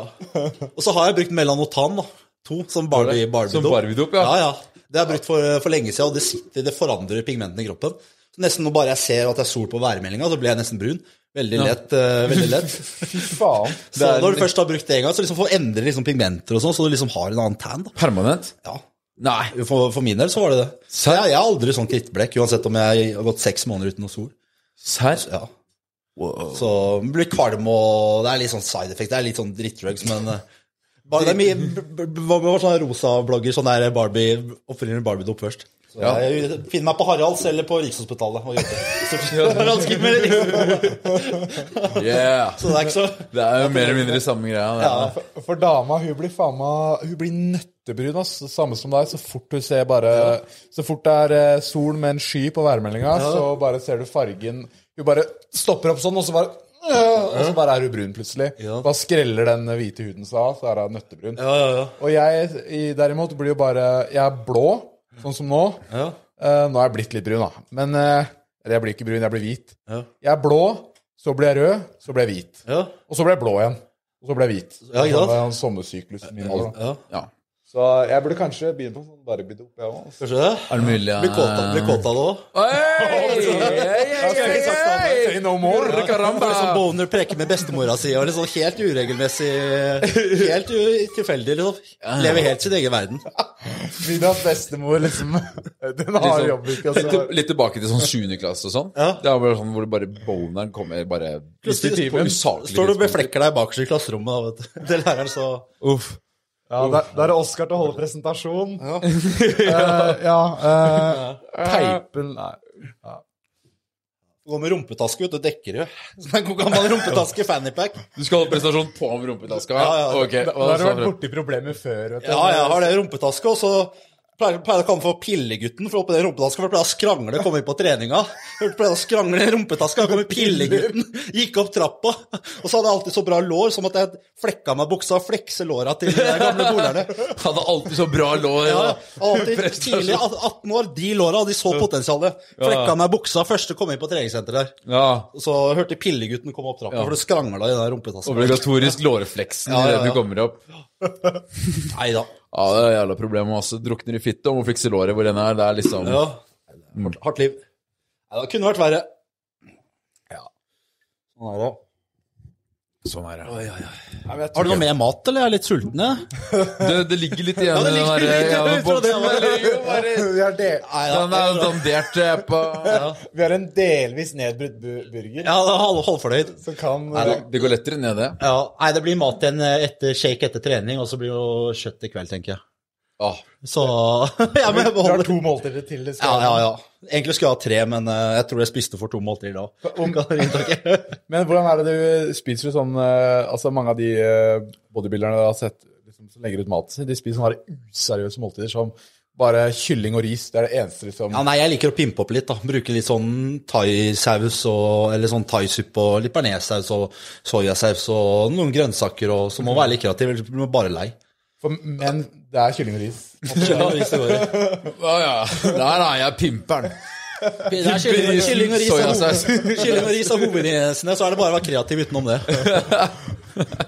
Og så har jeg brukt Melanotan, da. To, som Barbie Barbie Som Barbie-dop, ja. ja. ja. Det har jeg brukt for, for lenge siden, og det sitter, det forandrer pigmentene i kroppen. Så nesten når bare jeg ser at det er sol på værmeldinga, så blir jeg nesten brun. Veldig lett. Uh, veldig lett. [laughs] Fy faen. [laughs] Så når du først har brukt det en gang, så liksom får du endre liksom pigmenter og sånn, så du liksom har en annen tan. da. Permanent? Ja. Nei. For, for min del så var det det. Så jeg, jeg er aldri sånn krittblekk, uansett om jeg har gått seks måneder uten noe sol. Serr? Ja. Så man blir kvalm og Det er litt sånn side effect. Det er litt sånn drittdrugs, men eh, bare, det er var sånn rosa blogger, sånn der Barbie Oppfinner Barbie-dop først. Så Ja. Jeg finner meg på Haralds eller på Rikshospitalet og jobber. eller [laughs] Yeah. Så det er ikke så Det er jo mer eller mindre samme greia. Ja. For, for dama, hun blir faen meg Hun blir nøttebrun, ass. Samme som deg. Så fort hun ser bare Så fort det er eh, sol med en sky på værmeldinga, så bare ser du fargen Hun bare stopper opp sånn, og så bare Og så bare er du brun plutselig. Bare skreller den hvite huden seg av, så er hun nøttebrun. Ja, ja, ja. Og jeg i- derimot blir jo bare Jeg er blå, sånn som nå. Ja. Eh, nå er jeg blitt litt brun, da. Men eh, Eller jeg blir ikke brun, jeg blir hvit. Ja. Jeg er blå, så blir jeg rød, så blir jeg hvit. Ja. Og så blir jeg blå igjen. Og så blir jeg hvit. Ja, ikke sant? Det var en sommersyklusen min. ja. Ja. Så jeg burde kanskje begynne på sånn Barbie-dop, jeg òg. Kanskje det? Er det mulig? ja? Blir kåt av- det òg? Say no more! Bare sånn boner preker med bestemora si, og liksom helt uregelmessig Helt u- tilfeldig, liksom. Lever helt sin egen verden. Vil bestemor liksom Den har jobb ikke, altså. litt tilbake til sånn 7. klasse og sånn. Ja. Det er bare sånn hvor bare boneren kommer bare Plutselig står du og beflekker deg bakerst i klasserommet, da, vet du. Til læreren, så Uff. Ja, da, da er det Oskar til å holde presentasjon. Ja. [laughs] ja uh, Teipen Nei. Gå med rumpetaske, vet du. Dekker jo. Sånn en gammel rumpetaske, fannypack. Du skal holde presentasjon på med rumpetaska? Ja, ja. Okay. Da da har du vært borti problemer før. Vet du. Ja, jeg har det rumpetaske, og så pleier pleier å komme for Pillegutten, for oppi den rumpetaska, for jeg pleier å skrangle, komme inn på treninga. Jeg pleier å skrangle i rumpetaska, kom Pillegutten, gikk opp trappa, og så hadde jeg alltid så bra lår, som at jeg flekka meg buksa og flekse låra til de gamle bolerne. Hadde alltid så bra lår. Ja, alltid tidlig, 18 år, de låra, de så potensialet. Flekka meg buksa første kom inn på treningssenteret der. Ja. Så hørte Pillegutten komme opp trappa, for du skrangla i den rumpetaska. Obligatorisk lårefleksen Ja, ja, ja. du kommer opp. [laughs] Nei da. Ja, det er jævla problem også. Drukner i fitte og må fikse låret hvor den er. Det er liksom Ja. Hardt liv. Ja, det kunne vært verre. Ja. Sånn er det. Sånn er det. Har du noe mer mat, eller? Jeg er litt sulten, jeg. [laughs] Det, det ligger litt igjen Ja, det i den ligger der ja, [laughs] Nei. Den er dandert eh, på [laughs] vi har en delvis nedbrutt burger Ja, det er halv, halvfornøyd. kan det, det går lettere ned, det. Ja, nei, det blir mat igjen etter shake etter trening, og så blir det jo kjøtt i kveld, tenker jeg. Ah, Så [laughs] jeg må Du har to måltider til. Det Ja, skal. ja, ja. Egentlig skulle jeg ha tre, men eh, jeg tror jeg spiste for to måltider da. [laughs] Men hvordan er det du spiser du sånn eh, Altså Mange av de eh, bodybuilderne du har sett liksom, som legger ut maten sin, de spiser sånne useriøse måltider som bare kylling og ris. Det er det eneste liksom Ja, nei, jeg liker å pimpe opp litt, da. Bruke litt sånn thaisaus og Eller sånn thaisuppe og litt bearnéssaus og soyasaus og noen grønnsaker og Så må man være litt kreativ, ellers blir man bare lei. For, Men det er kylling og ris. [laughs] ja. Nei, nei, jeg er pimperen. Det er kylling, og- kylling og ris Soyasaus. kylling og ris er hovedingrediensene, så er det bare å være kreativ utenom det. [laughs]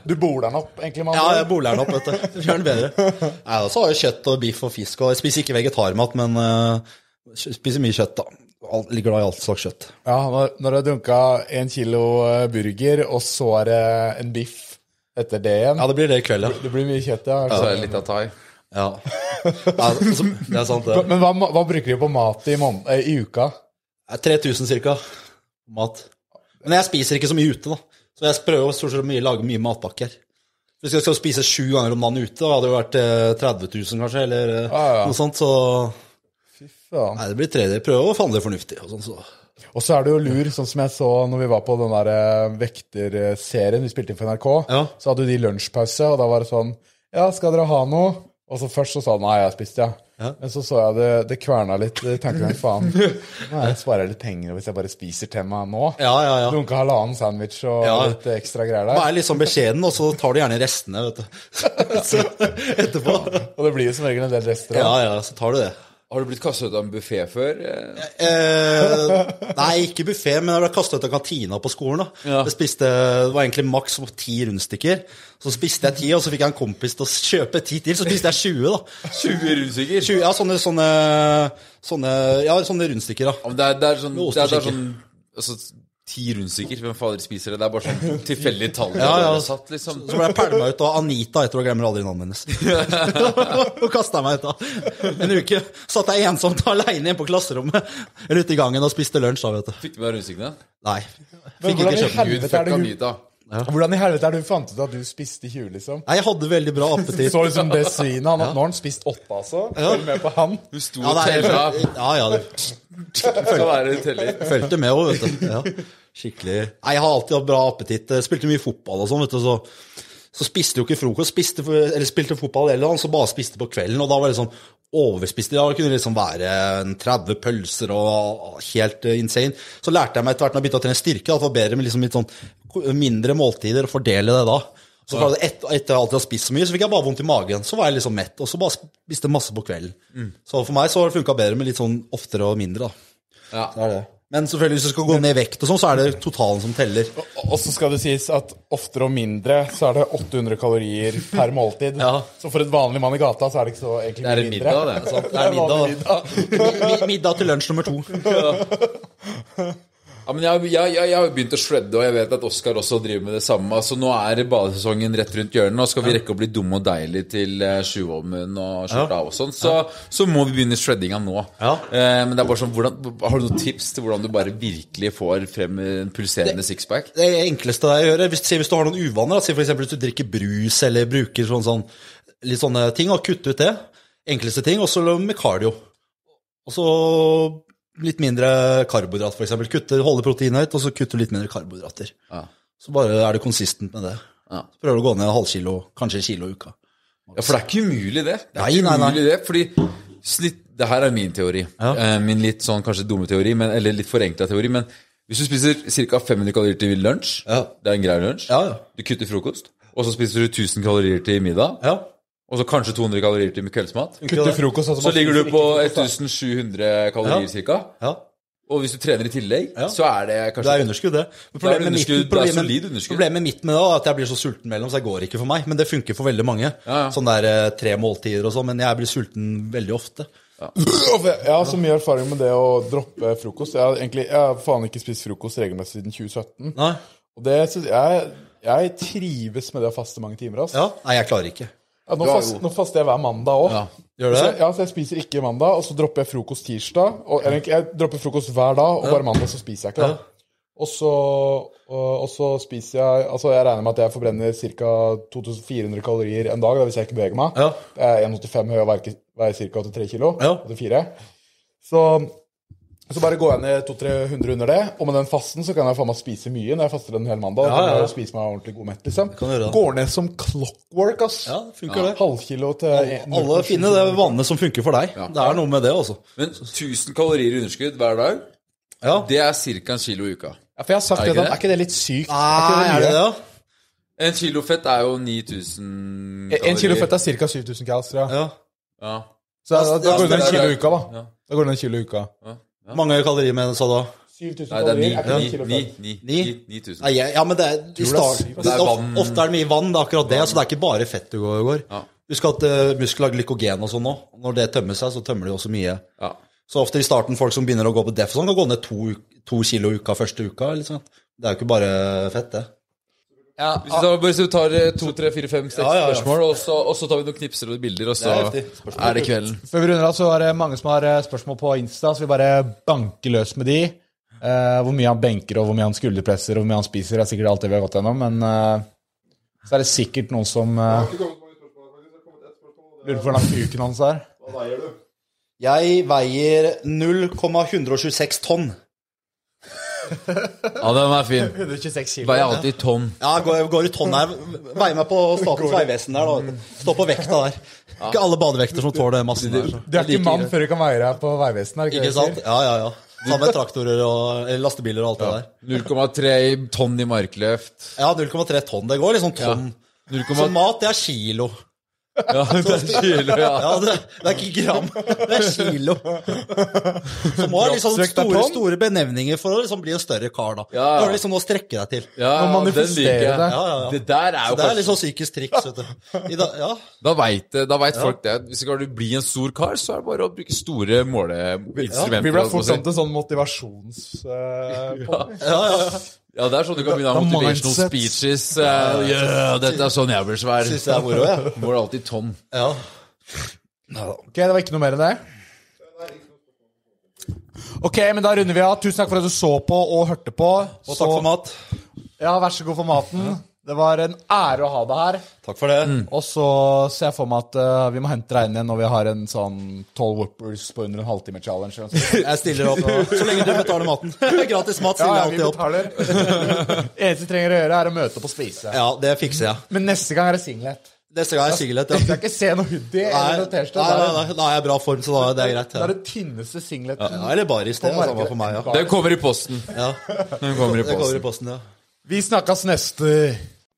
Du boler den opp, egentlig. Man. Ja, jeg boler den opp, vet du. Gjør den bedre. Nei, da, så har jeg kjøtt og biff og fisk, og jeg spiser ikke vegetarmat, men uh, spiser mye kjøtt, da. Alt- Ligger glad i alt slags kjøtt. Ja, når, når du har dunka en kilo eh, burger, og så er det en biff etter det igjen Ja, det blir det i kveld, ja. Det blir mye kjøtt, ja. Så er det litt av thai. ja. det er sant, det. Men hva, hva bruker de på mat i, måned, eh, i uka? Det er 3000 cirka mat. Men jeg spiser ikke så mye ute, da. Så jeg prøver stort sett å lage mye matpakker. Hvis jeg skal spise sju ganger om dagen ute, da hadde det vært eh, 30 000 kanskje, eller eh, Ja, ja. noe sånt. Så Fy Faen. nei, det blir tredje. Prøve å fandle fornuftig og sånn, så. Og så er det jo lur, sånn som jeg så når vi var på den der eh, vekterserien vi spilte inn for NRK. Ja. Så hadde de lunsjpause, og da var det sånn Ja, skal dere ha noe? Og så først så sa han nei, jeg har spist, ja. Men så så jeg det, det kverna litt. Jeg tenkte meg, faen, [laughs] nå jeg sparer jeg litt penger hvis jeg bare spiser til meg nå. Ja, ja, ja. Dunka halvannen sandwich og Ja. litt ekstra greier Vær der. litt sånn beskjeden, og så tar du gjerne restene, vet du. [laughs] så etterpå. Og det blir jo som regel en del rester. Ja, ja, så tar du det. Har du blitt kastet ut av en buffé før? Eh, Eh, nei, ikke buffé, men jeg ble kastet ut av kantina på skolen. da. Ja. Spiste, Det var egentlig maks ti rundstykker. Så spiste jeg ti, og så fikk jeg en kompis til å kjøpe ti til. Så spiste jeg 20, da. 20 rundstykker? 20, ja, sånne, sånne, sånne, ja, sånne rundstykker, da. Det, er, det er sånn, det er, det er sånn altså, Ti rundstykker, hvem fader spiser det? Det er bare sånn [laughs] tilfeldig tall. Ja, ja. Satt, liksom. Så ble jeg pælma ut av Anita etter å glemme aldri navnet hennes. [laughs] og kasta meg ut av. En uke satt jeg ensomt aleine hjemme på klasserommet eller ute i gangen og spiste lunsj. da, vet du. Fikk du med deg rundstykkene? Nei. Fikk ikke kjøpt. Gud, fuck det Anita. Hvordan i helvete er du fant ut at du spiste 20, liksom? Nei, jeg hadde veldig bra appetitt. Så liksom det svinet. Han, Nå har han spist åtte, altså. Følg med på han. Du sto Ja, og tella. ja, ja, det Skal fulgte med òg, vet du. Ja. Skikkelig. Nei, jeg har alltid hatt bra appetitt. Jeg Spilte mye fotball og sånn, vet du, så, så spiste jo ikke frokost. Spiste, eller spilte fotball eller annet, så bare spiste på kvelden, og da var det sånn overspist. Da kunne det liksom være 30 pølser og helt insane. Så lærte jeg meg etter hvert når jeg begynte å trene styrke, at det var bedre med liksom litt sånn mindre måltider og fordele det da. Så fra et, etter alltid å ha spist så mye, så fikk jeg bare vondt i magen. Så var jeg liksom mett, og så bare spiste masse på kvelden. Så for meg så har det funka bedre med litt sånn oftere og mindre, da. Ja. Det er det. Men selvfølgelig hvis du skal gå ned i vekt og sånn, så er det totalen som teller. Og så skal det sies at oftere og mindre så er det 800 kalorier per måltid. [laughs] Ja. Så for et vanlig mann i gata så er det ikke så egentlig Det er en middag, det. [laughs] Det er middag. middag, Middag til lunsj nummer to. [laughs] Ja, men jeg, jeg, jeg, har jo begynt å shredde, og jeg vet at Oskar også driver med det samme. Altså, Nå er badesesongen rett rundt hjørnet, og skal vi rekke å bli dumme og deilige til uh, Sjuvholmen og skjorta og sånn, så, så må vi begynne shreddinga nå. Ja. Eh, men det er bare sånn, hvordan, har du noen tips til hvordan du bare virkelig får frem en pulserende sixpack? Det enkleste jeg gjør, er hvis, gjøre, hvis du har noen uvaner, si eksempel hvis du drikker brus eller bruker sånn, sånn, litt sånne ting, og kutte ut det. Enkleste ting, og så med cardio. Og så litt mindre karbohydrat, eksempel. Kutte, holde proteinet høyt, og så kutte litt mindre karbohydrater. Ja. Så bare er du konsistent med det. Ja. Så prøver du å gå ned en halvkilo, kanskje en kilo i uka. Ja, for det er ikke umulig, det. Det er Nei, ikke nei, nei. umulig det, fordi snitt, Det her er min teori. Ja. min litt sånn kanskje dumme teori, men, eller litt forenkla teori. Men hvis du spiser ca. 500 kalorier til lunsj, Ja. det er en grei lunsj, Ja, ja. du kutter frokost, og så spiser du 1000 kalorier til middag, ja. Og så kanskje 200 kalorier til kveldsmat, Kutte frokost. altså så ligger du på ikke frokost, da. 1700 kalorier ca. ja. Og hvis du trener i tillegg, Ja. så er det Det kanskje er underskudd, det. Problemet, Det er mitt- problemet, det er solid underskudd. Problemet mitt med det er at jeg blir så sulten mellom, så det går ikke for meg. Men det funker for veldig mange. Ja, ja. Sånn der eh, tre måltider og sånn. Men jeg blir sulten veldig ofte. Jeg har så mye erfaring med det å droppe frokost. Jeg har egentlig jeg har faen ikke spist frokost regelmessig siden 2017. Nei. Og det jeg Jeg trives med det å faste mange timer. Altså. Ja. Nei, jeg klarer ikke. Ja, nå, fast, nå faster jeg hver mandag òg. Ja. Gjør du Så, det? ja, så jeg spiser ikke mandag, og så dropper jeg frokost tirsdag. Og, eller, jeg dropper frokost hver dag, og bare mandag så spiser jeg ikke. da. Og så, og, og så spiser jeg Altså Jeg regner med at jeg forbrenner ca. 2400 kalorier en dag da, hvis jeg ikke beveger meg. Ja. Jeg er 1,85 høy og veier ca. 83 kilo. Ja. 84. Så, så bare går jeg ned 200-300 under det, og med den fasten så kan jeg faen meg spise mye når jeg faster en hel mandag. Da Ja, kan ja, ja. jeg spise meg ordentlig god mett, liksom. Går ned som clockwork, ass. Ja, det funker det. Halvkilo til Alle finner det vannet som funker for deg. Det er noe med det også. Men 1000 kalorier i underskudd hver dag, Ja. det er ca. en kilo i uka. Ja, for jeg har sagt Er det, det? Er ikke det litt sykt? Nei, er det det, da? En kilo fett er jo 9000 kalorier. En kilo fett er ca. 7000 kalorier. Ja. Ja. Så da, da går det ned en kilo i uka, da. Ja. Da går det ned en kilo i uka. Mange kalorier med du sa du? da? 7000 Nei, det er ni, kalorier er ikke ni, en kilo ni, fett. ni, Ni? ni, 9000. Nei, ja, men det er, i start. Det er. Ofte er det mye vann, det er akkurat det. Så det er ikke bare fett du går. Ja. Husk at uh, muskler har glykogen og sånn òg. Når det tømmer seg, så tømmer de også mye. Ja. Så ofte i starten, folk som begynner å gå på def, sånn, kan gå ned to, to kilo i uka første uka. Liksom. Det er jo ikke bare fett, det. Hvis vi tar, hvis vi tar eh, to, tre, fire, fem, seks Ja, ja, ja. spørsmål, og så, og så tar vi noen knipser og bilder, og så Det er er, det kvelden. Før vi runder av, så er det mange som har eh, spørsmål på Insta, så vi bare banker løs med de. Uh, hvor mye han benker, og hvor mye han skulderpresser, og hvor mye han spiser, er sikkert alt det vi har gått gjennom, men uh, så er det sikkert noen som uh, lurer på hvor lang kuken hans er. Jeg veier 0,126 tonn. Ja, den er fin. 126 kilo. Veier alltid tonn. Ja, går, går i tonn her. Veier meg på Statens vegvesen der. da. Stå på vekta der. Ikke alle badevekter som tåler massen der. Du er ikke mann før du kan veie deg på Vegvesenet, er det ikke, sant? Ja, ja, ja. Sammen med traktorer og lastebiler og alt det der. 0,3 tonn i markløft. Ja, 0,3 tonn. Det går liksom tonn. Ja. Så mat, det er kilo. Ja, det er kilo, ja. Ja, det, det er ikke gram, det er kilo. Så må ha liksom store, store benevninger for å liksom bli en større kar, da. Ja. Du har liksom noe å strekke deg til. ja ja den manifestere liker jeg. det. Ja, ja, ja. Det der er Så det er litt sånn psykisk triks, vet du. I da, ja. Da veit da vet folk det. Hvis skal du bli en stor kar, så er det bare å bruke store måleinstrumenter. Vi ble fortsatt en fort sånn til sånn motivasjons... eh, Ja, ja, ja. Ja, det er sånn du kan begynne å ha motivational mindset. speeches. Uh, yeah, dette er sånn jeg blir svær. Syns jeg er moro, jeg. [laughs] Mål alltid tonn. Ja. Ok, det var ikke noe mer enn det? Ok, men da runder vi av. Tusen takk for at du så på og hørte på. Og takk for mat. Ja, vær så god for maten. Det var en ære å ha deg her. Takk for det. Og så ser jeg for meg at uh, vi må hente deg inn igjen når vi har en sånn 12 whoopers på under en halvtime-challenge. eller. Jeg stiller opp. Så lenge du betaler maten. [laughs] Gratis mat stiller ja, jeg alltid opp. [laughs] Eneste vi trenger å gjøre, er å møte opp og spise. Ja, det fikser jeg. Men neste gang er det singlet. Neste gang er singlet. [laughs] Jeg Ja. skal ikke se noe hoodie Nei, eller noe T-skjorte. nei, er- nei, da er jeg i bra form, så da er det greit. Det er det tynneste singleten. Ja, eller baris, det. er Samme for meg, ja. Den kommer i posten. ja. Den kommer i Det kommer i posten. posten, ja. Vi snakkes neste